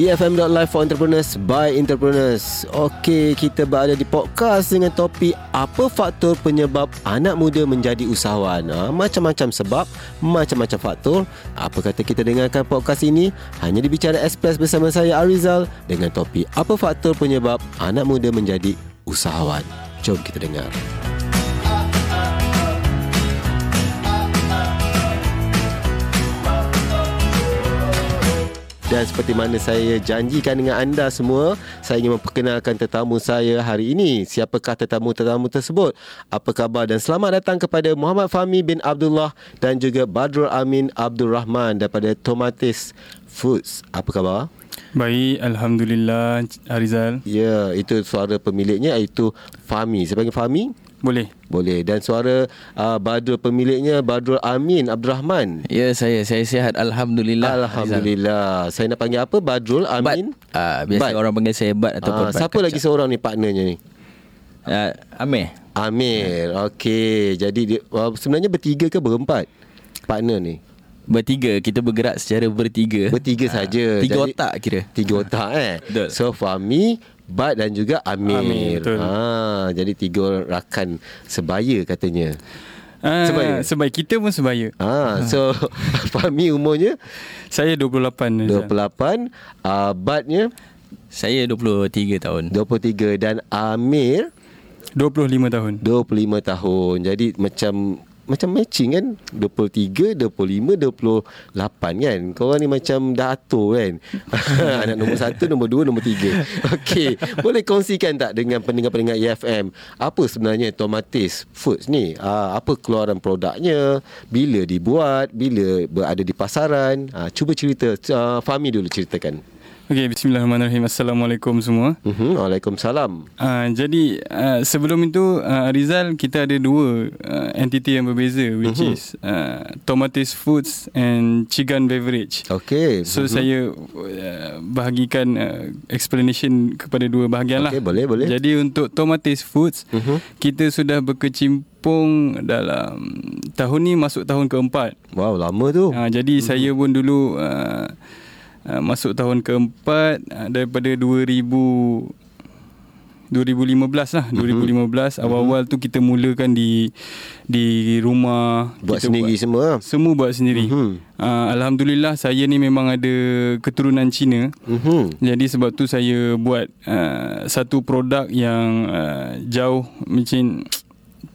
EFM.live for entrepreneurs by entrepreneurs. Okey, kita berada di podcast dengan topik apa faktor penyebab anak muda menjadi usahawan. Ha, macam-macam sebab, macam-macam faktor. Apa kata kita dengarkan podcast ini hanya di Bicara Express bersama saya Arizal dengan topik apa faktor penyebab anak muda menjadi usahawan. Jom kita dengar. Dan seperti mana saya janjikan dengan anda semua, saya ingin memperkenalkan tetamu saya hari ini. Siapakah tetamu-tetamu tersebut? Apa khabar dan selamat datang kepada Muhammad Fahmi bin Abdullah dan juga Badrul Amin Abdul Rahman daripada Tomatis Foods. Apa khabar? Baik, Alhamdulillah Arizal. Ya, itu suara pemiliknya iaitu Fahmi. Saya panggil Fahmi? Boleh. Boleh. Dan suara uh, Badrul pemiliknya Badrul Amin Abdul Rahman. Ya, saya saya sihat alhamdulillah. Alhamdulillah. Rizal. Saya nak panggil apa? Badrul Amin. Bad. Uh, biasa Bad. orang panggil saya Bad ataupun uh, Siapa Bad lagi seorang ni partnernya ni? Uh, Amir. Amir. Uh. Okey. Jadi dia, uh, sebenarnya bertiga ke berempat partner ni? Bertiga Kita bergerak secara bertiga Bertiga uh, saja. Tiga Jadi, otak kira Tiga otak eh So Fahmi Bad dan juga Amir. Amir ha, jadi tiga rakan sebaya katanya. Uh, sebaya. Sebaya kita pun sebaya. Ha, so Fahmi umurnya saya 28. 28. Uh, Badnya saya 23 tahun. 23 dan Amir 25 tahun. 25 tahun. Jadi macam macam matching kan? 23 25 28 kan? Kau ni macam dah atur kan? Anak nombor 1 nombor 2 nombor 3 okey boleh kongsikan tak dengan pendengar-pendengar EFM apa sebenarnya Tomatis Foods ni? Uh, apa keluaran produknya? Bila dibuat? Bila berada di pasaran? Uh, cuba cerita uh, Fahmi dulu ceritakan Okey, bismillahirrahmanirrahim. Assalamualaikum semua. Uh-huh, Waalaikumsalam. Uh, jadi, uh, sebelum itu, uh, Rizal, kita ada dua uh, entiti yang berbeza, which uh-huh. is uh, Tomatis Foods and Chigan Beverage. Okey. So, uh-huh. saya uh, bahagikan uh, explanation kepada dua bahagian lah. Okey, boleh, boleh. Jadi, untuk Tomatis Foods, uh-huh. kita sudah berkecimpung dalam tahun ni masuk tahun keempat. Wow, lama tu. Uh, jadi, uh-huh. saya pun dulu... Uh, Uh, masuk tahun keempat uh, daripada 2000 2015 lah mm-hmm. 2015 awal-awal tu kita mulakan di di rumah buat kita sendiri buat, semua semua buat sendiri mm-hmm. uh, alhamdulillah saya ni memang ada keturunan Cina mm-hmm. jadi sebab tu saya buat uh, satu produk yang uh, jauh macam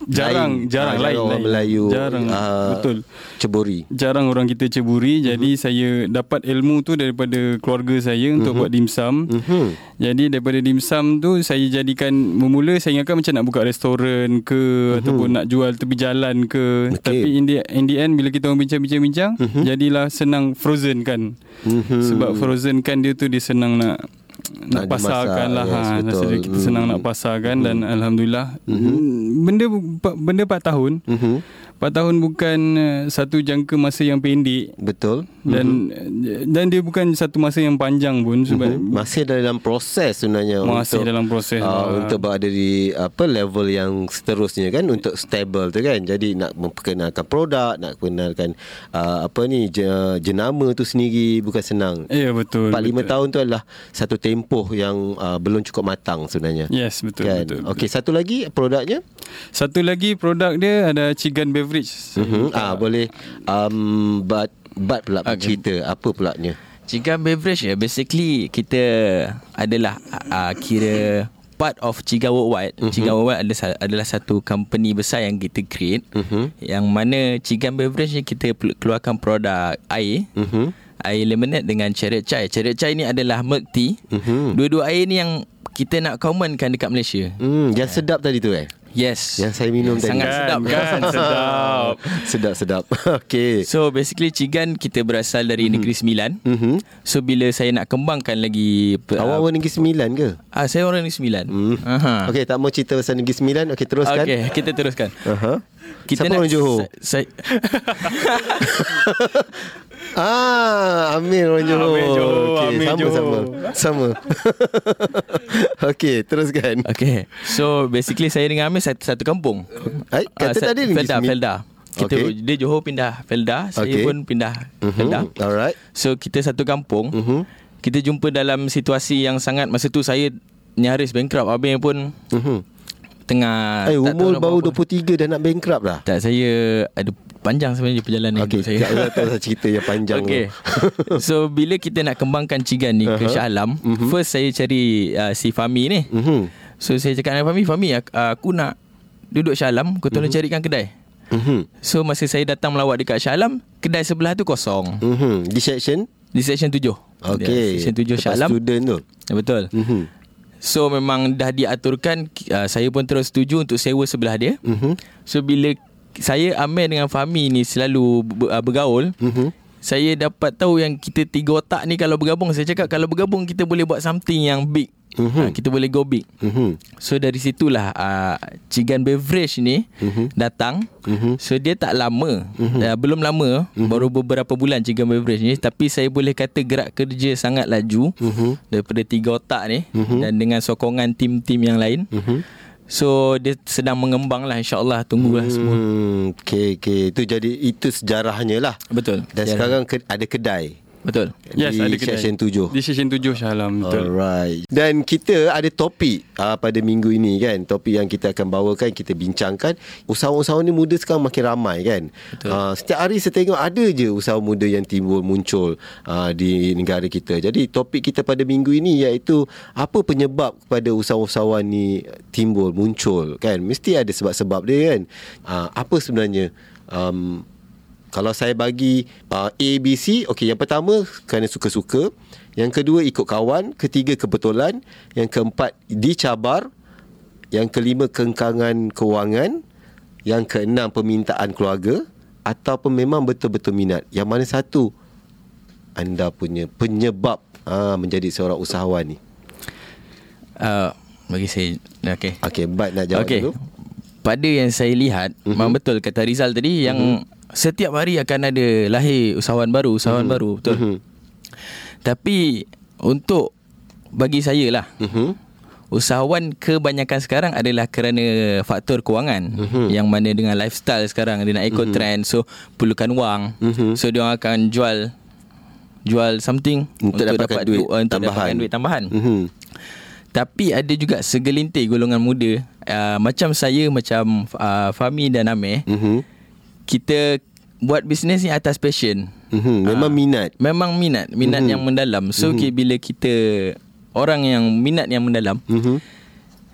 jarang lain. jarang ha, lain, orang lain. Melayu jarang uh, betul ceburi jarang orang kita ceburi uh-huh. jadi saya dapat ilmu tu daripada keluarga saya untuk mhm. buat dimsum uh-huh. jadi daripada dimsum tu saya jadikan memula saya ingatkan macam nak buka restoran ke uh-huh. ataupun nak jual tepi jalan ke okay. tapi in the, in the end bila kita orang bincang-bincang uh-huh. jadilah senang frozen kan uh-huh. sebab frozen kan dia tu dia senang nak nak pasarkan lah yes, ha. betul. kita senang mm. nak pasarkan mm. dan alhamdulillah mm-hmm. benda benda 4 tahun mm-hmm. 4 tahun bukan uh, satu jangka masa yang pendek betul dan mm-hmm. dan dia bukan satu masa yang panjang pun sebab mm-hmm. masih dalam proses sebenarnya masih untuk, dalam proses uh, lah. untuk berada di apa level yang seterusnya kan untuk stable tu kan jadi nak memperkenalkan produk nak kenalkan uh, apa ni jenama tu sendiri bukan senang ya betul 4 5 tahun tu adalah satu tempoh yang uh, belum cukup matang sebenarnya yes betul kan? betul okey satu lagi produknya satu lagi produk dia ada chicken beverage. Mm-hmm. Ah boleh um but but pula okay. cerita apa pula nya? Chicken beverage ya basically kita adalah uh, kira part of Chiga Worldwide. Mm-hmm. Chiga Worldwide adalah, adalah satu company besar yang kita create mm-hmm. yang mana Chicken beverage ni kita keluarkan produk air. Mm-hmm. Air lemonade dengan cherry chai. Cherry chai ni adalah milk tea. Mm-hmm. Dua-dua air ni yang kita nak commonkan dekat Malaysia. Hmm, yang sedap tadi tu eh? Yes. Yang saya minum tadi. Sangat sedap kan? sedap. sedap sedap. Okey. So basically Cigan kita berasal dari mm-hmm. Negeri Sembilan. Mm-hmm. So bila saya nak kembangkan lagi Awak orang Negeri Sembilan ke? Ah saya orang Negeri Sembilan. Mm. Uh-huh. Okey, tak mau cerita pasal Negeri Sembilan. Okey, teruskan. Okey, kita teruskan. Uh-huh. Kita Siapa nak, orang Johor? Saya Ah, Amir orang Johor. Amir Johor. Okay, Amir sama, Johor. sama. Sama. Okey, teruskan. Okey. So, basically saya dengan Amir satu, satu kampung. Ay, kata uh, tadi Felda, Felda. Kita okay. dia Johor pindah Felda, saya okay. pun pindah uh-huh. Felda. Alright. So kita satu kampung. Uh-huh. kita jumpa dalam situasi yang sangat masa tu saya nyaris bankrupt abang pun Mhm. Tengah Eh, tak umur baru buat apa. 23 dah nak bankrupt dah. tak saya ada panjang sebenarnya perjalanan Okey, hidup saya saya tahu cerita yang panjang Okay. so bila kita nak kembangkan Cigan ni ke Aha. Shah Alam, Mhm. first saya cari uh, si Fami ni. Mhm. So saya cakap dengan Fami, Fami aku, aku nak duduk Shah Alam, kau tolong carikan kedai. Mhm. So masa saya datang melawat dekat Shah Alam, kedai sebelah tu kosong. Mhm. Di section? Di section 7. Okey. Section 7 Shah Alam. student tu. Ya, betul. Mhm. So memang dah diaturkan uh, saya pun terus setuju untuk sewa sebelah dia. Mhm. So bila saya Amir dengan Fahmi ni selalu uh, bergaul, Mhm. Saya dapat tahu yang kita tiga otak ni kalau bergabung saya cakap kalau bergabung kita boleh buat something yang big. Uh, kita boleh go big. Mhm. So dari situlah uh, Cigan Beverage ni Mhm. datang. Mhm. So dia tak lama. Uh, belum lama, baru beberapa bulan Cigan Beverage ni tapi saya boleh kata gerak kerja sangat laju Mhm. daripada tiga otak ni dan dengan sokongan tim-tim yang lain. Mhm. So dia sedang mengembang lah insyaAllah tunggulah semua. Hmm, okey okey. Itu jadi itu sejarahnya lah. Betul. Dan Ya. sekarang ke, ada kedai Betul. Yes, di ada kedai. section 7. Di section 7 Shah Alam betul. Alright. Dan kita ada topik uh, pada minggu ini kan. Topik yang kita akan bawakan, kita bincangkan. Usahawan-usahawan ni muda sekarang makin ramai kan. Uh, setiap hari saya tengok ada je usaha muda yang timbul muncul uh, di negara kita. Jadi topik kita pada minggu ini iaitu apa penyebab kepada usahawan-usahawan ni timbul muncul kan. Mesti ada sebab-sebab dia kan. Uh, apa sebenarnya um, kalau saya bagi uh, A, B, C Okey yang pertama Kerana suka-suka. Yang kedua ikut kawan. Ketiga kebetulan. Yang keempat dicabar. Yang kelima kengkangan kewangan. Yang keenam permintaan keluarga. Ataupun memang betul-betul minat. Yang mana satu Anda punya penyebab uh, Menjadi seorang usahawan ni. Uh, bagi saya okey. Okey Bat nak jawab Okey. dulu Pada yang saya lihat, mm-hmm. memang betul kata Rizal tadi yang mm-hmm. setiap hari akan ada lahir usahawan baru, usahawan mm-hmm. baru, betul. Mhm. Tapi untuk bagi saya lah, Mhm. usahawan kebanyakan sekarang adalah kerana faktor kewangan Mhm. yang mana dengan lifestyle sekarang dia nak ikut trend so perlukan wang. Mhm. So dia orang akan jual jual something Untuk dapatkan duit du- uh, untuk tambahan. dapatkan duit tambahan. Mhm. Tapi ada juga segelintir golongan muda uh, macam saya macam uh, Fami dan Amir Mhm. kita buat bisnes ni atas passion. Mhm. Memang minat Memang minat, minat Mhm. yang mendalam. So mm bila kita orang yang minat yang mendalam, Mhm.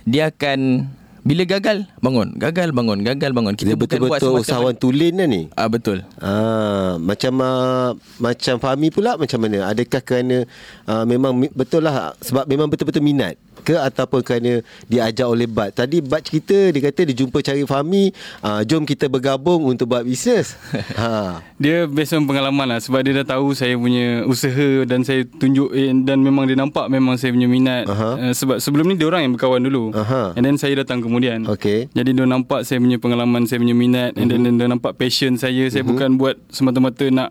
dia akan bila gagal bangun, gagal bangun, gagal bangun. Dia Kita bukan buat betul-betul usahawan tulen dah ni Ah betul. Ah, macam uh, macam Fahmi pula macam mana? Adakah kerana uh, memang betul lah sebab memang betul-betul minat ke ataupun kerana diajak oleh Bat? Tadi Bat cerita dia kata dia jumpa cari Fahmi, uh, jom kita bergabung untuk buat bisnes. ha. Dia based on pengalaman lah Sebab dia dah tahu saya punya usaha Dan saya tunjuk eh, Dan memang dia nampak Memang saya punya minat Aha. uh, Sebab sebelum ni dia orang yang berkawan dulu Aha. And then saya datang kemudian Okey. Jadi dia nampak saya punya pengalaman Saya punya minat And then dia nampak passion saya Saya bukan buat semata-mata nak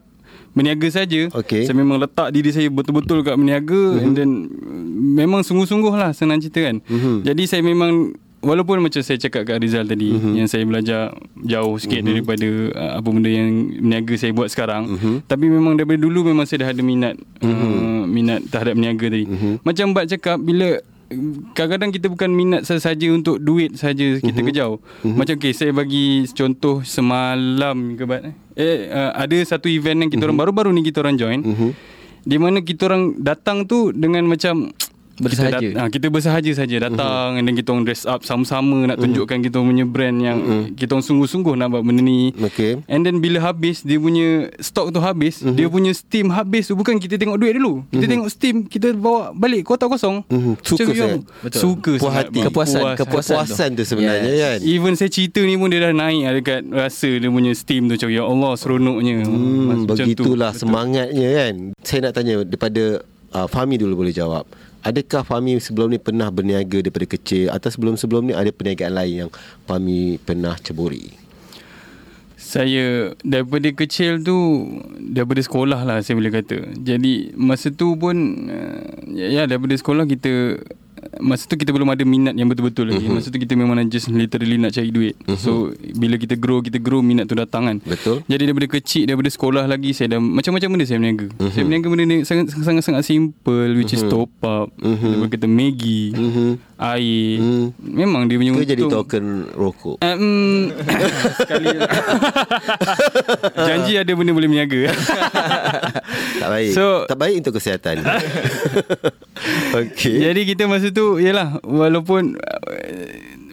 Berniaga saja. Okey. Saya memang letak diri saya betul-betul kat berniaga And then Memang sungguh-sungguh lah Senang cerita kan Jadi saya memang Walaupun macam saya cakap kat Rizal tadi Mhm. Yang saya belajar jauh sikit daripada uh, Apa benda yang berniaga saya buat sekarang Mhm. Tapi memang daripada dulu memang saya dah ada minat uh, Minat terhadap berniaga tadi Mhm. Macam Bat cakap Bila Kadang-kadang kita bukan minat saja untuk duit saja kita kejau. Macam okay, saya bagi contoh semalam ke Bat eh. eh uh, ada satu event yang kita orang baru-baru ni kita orang join. Mhm. Di mana kita orang datang tu dengan macam Bersahaja. Kita, dat, ha, kita bersahaja saja datang and then kita orang dress up sama-sama nak tunjukkan kita orang punya brand yang kita orang sungguh-sungguh nak buat benda ni. Okey. And then bila habis dia punya stok tu habis, dia punya steam habis tu bukan kita tengok duit dulu. Kita tengok steam, kita bawa balik kotak kosong. Mhm. Suka Betul. Suka Puas hati. Kepuasan, Puas. kepuasan. Kepuasan tu sebenarnya Yes. kan. Even saya cerita ni pun dia dah naik dekat rasa dia punya steam tu macam ya Allah seronoknya. Hmm, Macam tu. begitulah Betul. semangatnya kan. Saya nak tanya daripada uh, Fahmi dulu boleh jawab. Adakah Fahmi sebelum ni pernah berniaga daripada kecil atau sebelum-sebelum ni ada perniagaan lain yang Fahmi pernah ceburi? Saya daripada kecil tu daripada sekolah lah saya boleh kata. Jadi masa tu pun uh, ya, ya daripada sekolah kita Masa tu kita belum ada minat yang betul-betul lagi. Masa tu kita memang just literally nak cari duit. So bila kita grow Kita grow minat tu datang kan. Betul. Jadi daripada kecil Daripada sekolah lagi Saya dah Macam-macam benda saya berniaga. Saya berniaga benda ni sangat- Sangat-sangat simple Which is top up Daripada kata Maggi Air. Memang dia punya Ke jadi untung. token rokok. Um, sekali Janji ada benda boleh berniaga Tak baik. So- Tak baik untuk kesihatan. Okay Jadi kita masa tu Yalah Walaupun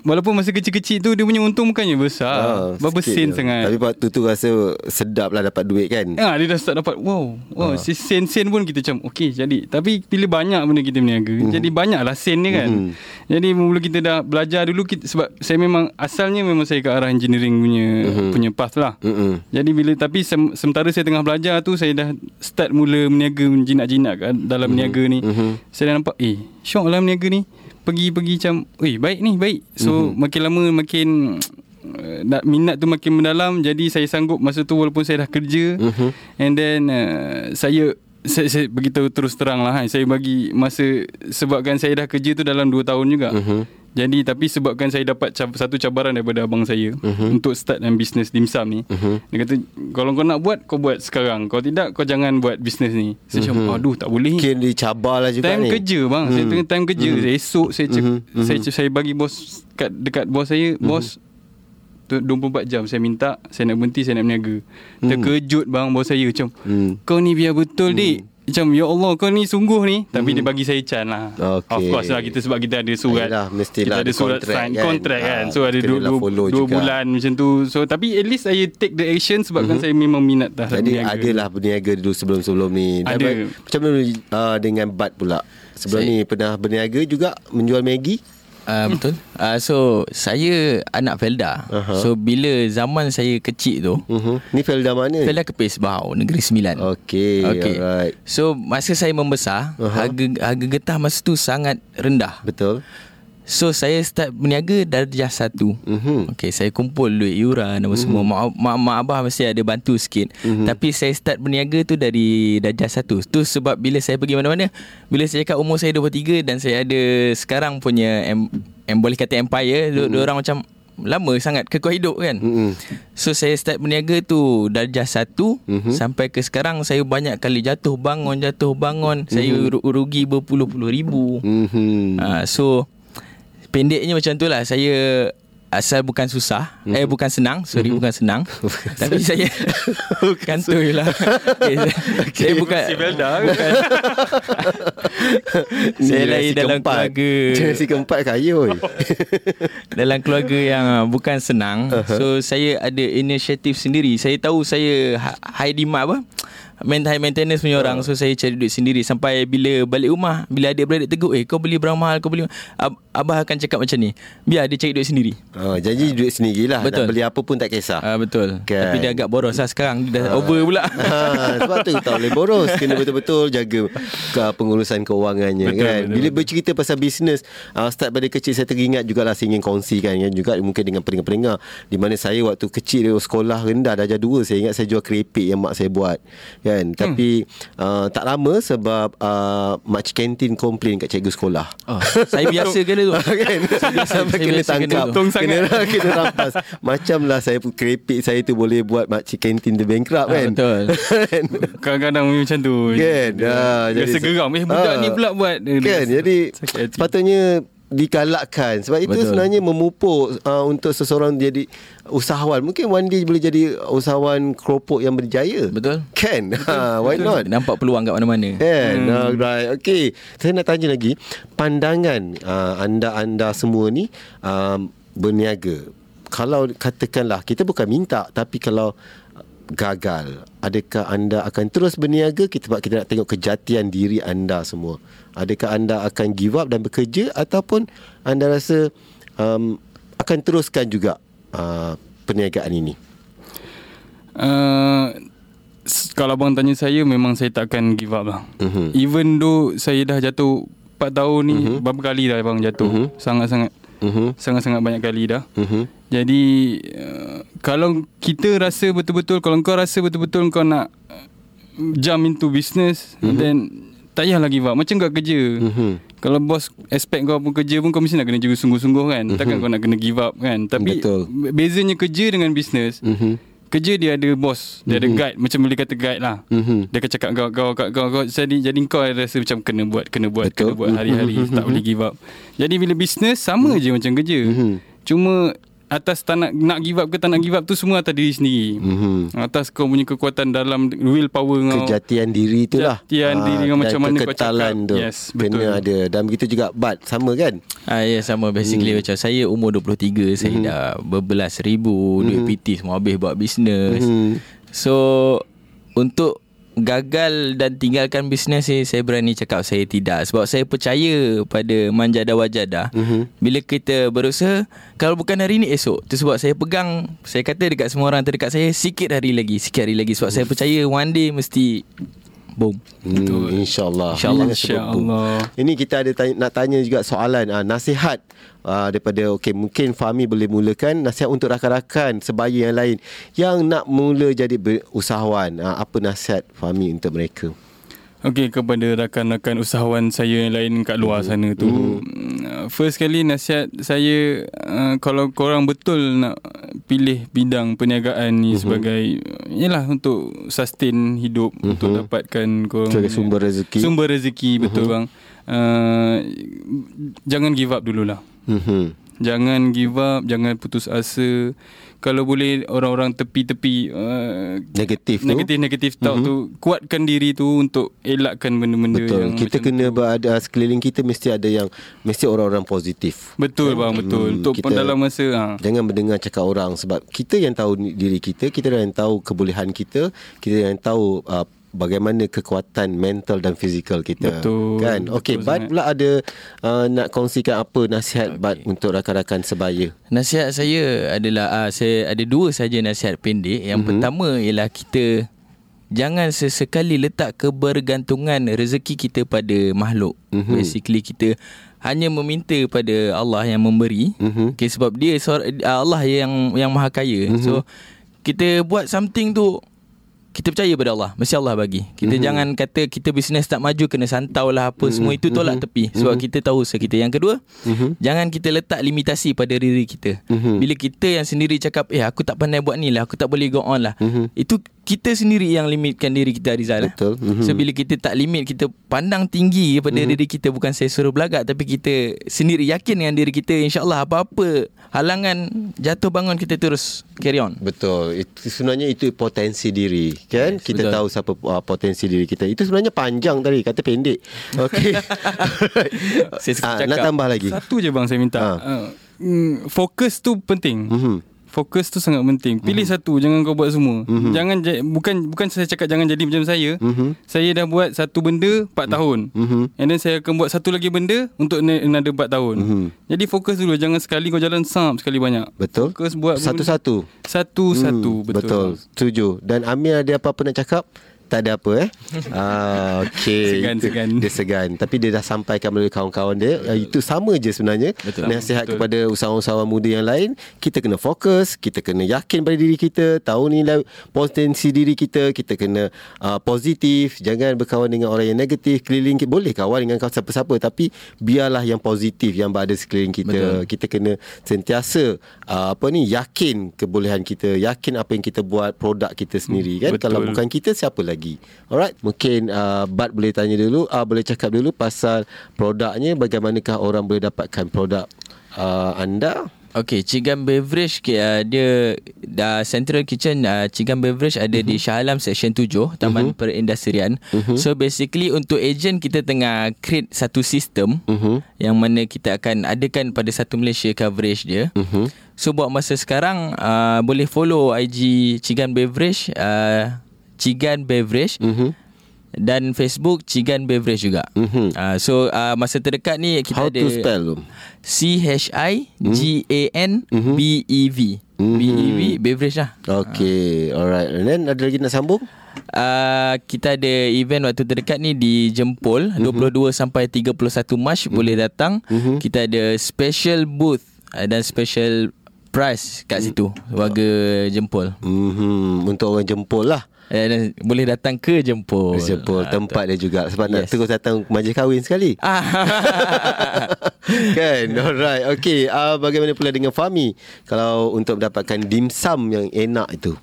Walaupun masa kecil-kecil tu Dia punya untung bukannya besar. Ah, Berapa sen sangat. Tapi waktu tu rasa Sedap lah dapat duit kan. Ya, dia dah start dapat Wow, wow si sen-sen pun kita macam Okay jadi. Tapi bila banyak benda kita berniaga Mhm. Jadi banyaklah sen ni kan. Jadi mula kita dah belajar dulu kita, Sebab saya memang Asalnya memang saya ke arah engineering punya Punya path lah. Mm-mm. Jadi bila Tapi sem, sementara saya tengah belajar tu Saya dah start mula berniaga Jinak-jinak kan, dalam berniaga ni. Saya dah nampak Eh syok lah berniaga ni Pergi-pergi macam Eh baik ni baik. So makin lama makin uh, nak minat tu makin mendalam jadi saya sanggup masa tu walaupun saya dah kerja. Mhm. and then uh, saya saya, saya beritahu terus terang lah kan. Saya bagi masa Sebabkan saya dah kerja tu dalam 2 tahun juga. Mhm. Jadi tapi sebabkan saya dapat cab- satu cabaran daripada abang saya Mhm. Untuk start dalam bisnes dimsum ni. Dia kata Kalau kau nak buat Kau buat sekarang. Kalau tidak Kau jangan buat bisnes ni. Saya macam Aduh tak boleh. Ni Mungkin dicabar lah juga Time ni. kerja bang. Saya tengah time kerja. Saya Esok saya cek, saya saya bagi bos kat dekat bos saya Bos tu 24 jam saya minta Saya nak berhenti Saya nak berniaga. Terkejut bang Bos saya macam Hmm. Kau ni biar betul dik. Macam ya Allah Kau ni sungguh ni. Tapi dia bagi saya can lah. Okey. Of course lah kita Sebab kita ada surat. Yelah, mestilah Kita ada surat kontrak sign kan. Kontrak kan. Ah, So ada dua, dua, dua bulan macam tu. So tapi at least saya take the action Sebabkan saya memang minat dah Jadi berniaga. adalah berniaga dulu sebelum-sebelum ni. Ada. Macam mana uh, dengan Bad pula? Sebelum Saya- ni pernah berniaga juga Menjual Maggi Uh, betul. Uh, so saya anak Felda. Aha. So bila zaman saya kecil tu, uh-huh. Ni Felda mana? Felda Kepis Bahau, Negeri Sembilan. Okey alright. So masa saya membesar, Aha. harga harga getah masa tu sangat rendah. Betul So saya start berniaga darjah satu. Mhm. Okay, saya kumpul duit yuran apa semua. Mak, mak, mak abah mesti ada bantu sikit. Mhm. Tapi saya start berniaga tu dari darjah satu. Tu sebab bila saya pergi mana-mana, bila saya cakap umur saya 23 dan saya ada sekarang punya em, em boleh kata empire, mm orang macam lama sangat kekuat hidup kan. Mhm. So saya start berniaga tu darjah satu Mhm. sampai ke sekarang saya banyak kali jatuh bangun jatuh bangun. Saya ru- rugi berpuluh-puluh ribu. Mhm. Ha, so pendeknya macam tu lah saya asal bukan susah mm-hmm. eh bukan senang sorry mm-hmm. bukan senang tapi saya kantoi lah okay, saya bukan bukan saya lahir dalam keempat. keluarga Generasi keempat kaya oi. dalam keluarga yang uh, bukan senang uh-huh. so saya ada inisiatif sendiri saya tahu saya ha- high demand apa main high maintenance punya orang. So saya cari duit sendiri. Sampai bila balik rumah bila adik-beradik tegur eh kau beli berapa mahal kau beli Ab- abah akan cakap macam ni. Biar dia cari duit sendiri. Oh, janji duit sendirilah. Betul. Nak beli apa pun tak kisah. Ah betul. Kan. Tapi dia agak boros lah sekarang. Dia dah over pula. ha, sebab tu tak boleh boros. Kena betul-betul jaga ke pengurusan keuangannya Betul, kan. betul, Bila betul. bercerita pasal bisnes uh, Start pada kecil saya teringat jugalah Saya ingin kongsikan kan. Juga mungkin dengan pendengar-pendengar. Di mana saya waktu kecil Sekolah rendah darjah 2 Saya ingat saya jual keripik Yang mak saya buat kan Tapi uh, tak lama Sebab uh, Makcik kantin komplain Kat cikgu sekolah Oh, saya biasa kena tu. kan Sampai saya kena biasa kena tangkap tu. Untung sangat. Kena, kena rampas Macam lah saya keripik saya tu Boleh buat makcik kantin the bankrupt Ah, kan betul. Kan? Kadang-kadang macam tu Kan ah, Rasa geram Eh budak Ah. ni pula buat Kan Jadi. Sepatutnya digalakkan. Sebab itu Betul. sebenarnya memupuk uh, untuk seseorang jadi usahawan. Mungkin one day boleh jadi usahawan keropok yang berjaya. Betul. kan ha, why not? Nampak peluang kat mana-mana. Kan hmm. Alright Okay. Saya nak tanya lagi. Pandangan uh, Anda-anda semua ni um, Berniaga. Kalau katakanlah Kita bukan minta Tapi kalau Gagal? Adakah anda akan terus berniaga kita, Sebab kita nak tengok kejatian diri anda semua. Adakah anda akan give up dan bekerja Ataupun Anda rasa um, Akan teruskan juga uh, Perniagaan ini? Uh, Kalau abang tanya saya Memang saya takkan give up lah. Mhm. Even though Saya dah jatuh 4 tahun ni Berapa kali dah abang jatuh? Sangat-sangat Mhm. Sangat-sangat banyak kali dah Mhm. Jadi uh, Kalau kita rasa betul-betul Kalau kau rasa betul-betul Kau nak uh, Jump into business mm-hmm. Then Tak payahlah give up Macam kat kerja Mhm. Kau kalau bos expect kau pun kerja pun kau mesti nak kena jaga sungguh-sungguh kan. Mhm. Takkan kau nak kena give up kan. Tapi Betul. bezanya kerja dengan bisnes. Mhm. Kerja dia ada bos, dia ada guide, macam boleh kata guide lah. Mhm. Dia akan cakap kau kau kau kau, kau jadi jadi kau rasa macam kena buat kena buat Betul. kena buat hari-hari tak boleh give up. Jadi bila bisnes sama je macam kerja. Mhm. Cuma atas tak nak, nak give up ke tak nak give up tu semua atas diri sendiri. Mhm. Atas kau punya kekuatan dalam will power kau. Kejatian diri tu lah Kejatian diri kau dan macam mana kau keketalan cakap. tu Yes, Kena betul. ada Dan begitu juga Bad Sama kan Ah ya sama basically Hmm. macam saya umur 23 saya dah berbelas ribu duit PT semua habis buat bisnes. Mhm. So untuk gagal dan tinggalkan bisnes ni saya berani cakap saya tidak sebab saya percaya pada manjada wajada. Mhm. Bila kita berusaha kalau bukan hari ni esok. Tu sebab saya pegang saya kata dekat semua orang terdekat saya sikit hari lagi, sikit hari lagi sebab saya percaya one day mesti boom. Hmm, InsyaAllah InsyaAllah. InsyaAllah. Ini kita ada tanya, nak tanya juga soalan uh, Nasihat uh, Daripada okay, Mungkin Fahmi boleh mulakan Nasihat untuk rakan-rakan Sebaya yang lain Yang nak mula jadi usahawan uh, Apa nasihat Fahmi untuk mereka Okey kepada rakan-rakan usahawan saya yang lain kat luar Mhm. sana tu mm, first kali nasihat saya uh, kalau korang betul nak pilih bidang perniagaan ni sebagai yalah untuk sustain hidup untuk dapatkan korang. Sebagai sumber rezeki. sumber rezeki betul bang uh, jangan give up dululah Mhm. Jangan give up, jangan putus asa. Kalau boleh orang-orang tepi-tepi uh, Negatif tu. negatif-negatif talk tu kuatkan diri tu untuk elakkan benda-benda Betul. yang Kita kena berada Sekeliling kita mesti ada yang Mesti orang-orang positif. Betul bang betul. Hmm, untuk kita- dalam masa ha. Jangan mendengar cakap orang sebab kita yang tahu diri kita, kita yang tahu kebolehan kita, kita yang tahu uh, bagaimana kekuatan mental dan fizikal kita. Betul, Kan? Okey, Bad sangat. pula ada uh, nak kongsikan apa nasihat okay. Bad untuk rakan-rakan sebaya. Nasihat saya adalah uh, saya ada dua saja nasihat pendek. Yang mm-hmm. pertama ialah kita jangan sesekali letak kebergantungan rezeki kita pada makhluk. Mm-hmm. Basically kita hanya meminta pada Allah yang memberi. Mm-hmm. Okay, sebab dia seor- Allah yang yang maha kaya. Mm-hmm. So kita buat something tu kita percaya pada Allah Mesti Allah bagi Kita mm-hmm. jangan kata Kita bisnes tak maju Kena santau lah apa mm-hmm. Semua itu tolak tepi Sebab mm-hmm. kita tahu usaha kita Yang kedua mm-hmm. Jangan kita letak limitasi pada diri kita mm-hmm. Bila kita yang sendiri cakap Eh aku tak pandai buat ni lah Aku tak boleh go on lah mm-hmm. Itu kita sendiri yang limitkan diri kita Rizal Betul. mm-hmm. So bila kita tak limit Kita pandang tinggi pada mm-hmm. diri kita Bukan saya suruh belagak Tapi kita sendiri yakin dengan diri kita InsyaAllah apa-apa Halangan Jatuh bangun kita terus Carry on Betul. Itu sebenarnya itu potensi diri, kan? Yes, kita betul. tahu siapa uh, potensi diri kita. Itu sebenarnya panjang tadi, kata pendek. Okey. Saya suka cakap. nak tambah lagi. Satu je bang saya minta. Ha. Uh, mm, fokus tu penting. Mhm. Fokus tu sangat penting. Pilih mm-hmm. satu, jangan kau buat semua. Mm-hmm. Jangan ja- bukan bukan saya cakap jangan jadi macam saya. Mm-hmm. Saya dah buat satu benda 4 tahun. Mhm. And then saya akan buat satu lagi benda untuk another 4 tahun. Mhm. Jadi fokus dulu, jangan sekali kau jalan sam sekali banyak. Betul. Fokus buat Satu-satu. Satu-satu, Hmm, betul. Betul. Setuju. Dan Amir ada apa-apa nak cakap? Tak ada apa eh. ah, okey. Segan, Itu- segan. Dia segan. Tapi dia dah sampaikan melalui kawan-kawan dia. Ah, itu sama je sebenarnya. Betul. Nasihat Betul. kepada usahawan-usahawan muda yang lain. Kita kena fokus. Kita kena yakin pada diri kita. Tahu nilai potensi diri kita. Kita kena uh, positif. Jangan berkawan dengan orang yang negatif. Keliling kita. Boleh kawan dengan kawan siapa-siapa. Tapi biarlah yang positif yang berada sekeliling kita. Betul. Kita kena sentiasa uh, apa ni yakin kebolehan kita, yakin apa yang kita buat produk kita sendiri kan. betul. Kalau bukan kita siapa lagi? Alright, mungkin uh, Bad boleh tanya dulu, uh, boleh cakap dulu pasal produknya bagaimanakah orang boleh dapatkan produk uh, anda? Okay, Cigan Beverage uh, dia dah Central Kitchen uh, Cigan Beverage ada uh-huh. di Shah Alam Section 7 Taman uh-huh. Perindustrian. Uh-huh. So basically untuk agent kita tengah create satu sistem uh-huh. yang mana kita akan adakan pada satu Malaysia coverage dia. Uh-huh. So buat masa sekarang uh, boleh follow IG Cigan Beverage uh, Cigan Beverage. Mhm. Dan Facebook Cigan Beverage juga. Mhm. Uh, so uh, masa terdekat ni kita How ada to spell tu? C H I G A N B E V. B E V beverage lah. Okay, alright. And then ada lagi nak sambung? Uh, kita ada event waktu terdekat ni di Jempol mm-hmm. 22 sampai 31 Mac mm-hmm. boleh datang. Mm-hmm. Kita ada special booth uh, dan special price kat situ warga Jempol. Mhm, untuk orang jempol lah. Eh, boleh datang ke Jempol. Jempol Ah, tempat dia juga sebab nak Yes. terus datang majlis kahwin sekali. Ah. kan alright okay uh, bagaimana pula dengan Fami kalau untuk mendapatkan dimsum yang enak itu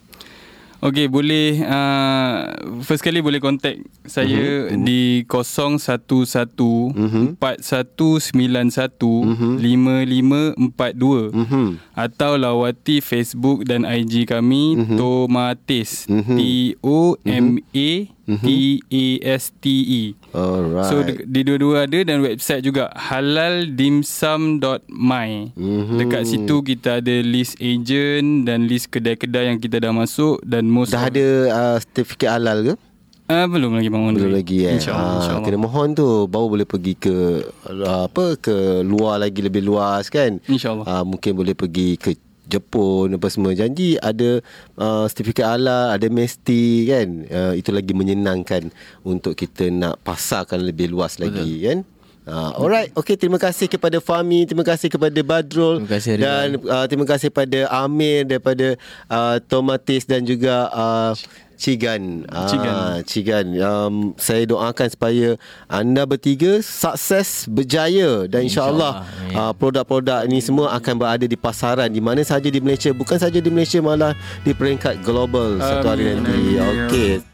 Okey, boleh uh, first kali boleh contact saya uh-huh. di 011 uh-huh. 4191 uh-huh. 5542 Mhm. atau lawati Facebook dan IG kami uh-huh. Tomatis Mhm. T O M A T A S T E alright So di dua-dua ada dan website juga halaldimsum.my. Mhm. Dekat situ kita ada list agent dan list kedai-kedai yang kita dah masuk dan most dah of- ada uh, sertifikat halal ke Ah belum lagi bangun belum lagi eh InsyaAllah, Ah, insyaAllah. kena mohon tu baru boleh pergi ke uh, apa ke luar lagi lebih luas kan InsyaAllah. uh, mungkin boleh pergi ke Jepun apa semua. Janji ada uh, sertifikat halal ada mesti kan? Uh, itu lagi menyenangkan untuk kita nak pasarkan lebih luas lagi kan Uh, alright, okay. Terima kasih kepada Fami, terima kasih kepada Badrul Terima kasih, dan uh, terima kasih pada Amir daripada uh, Tomatis dan juga uh, Cigan. Ah, Cigan. Cigan. Um, saya doakan supaya anda bertiga sukses berjaya dan insyaAllah InsyaAllah. uh, produk-produk ini semua akan berada di pasaran di mana saja di Malaysia bukan saja di Malaysia malah di peringkat global satu hari nanti. Okey.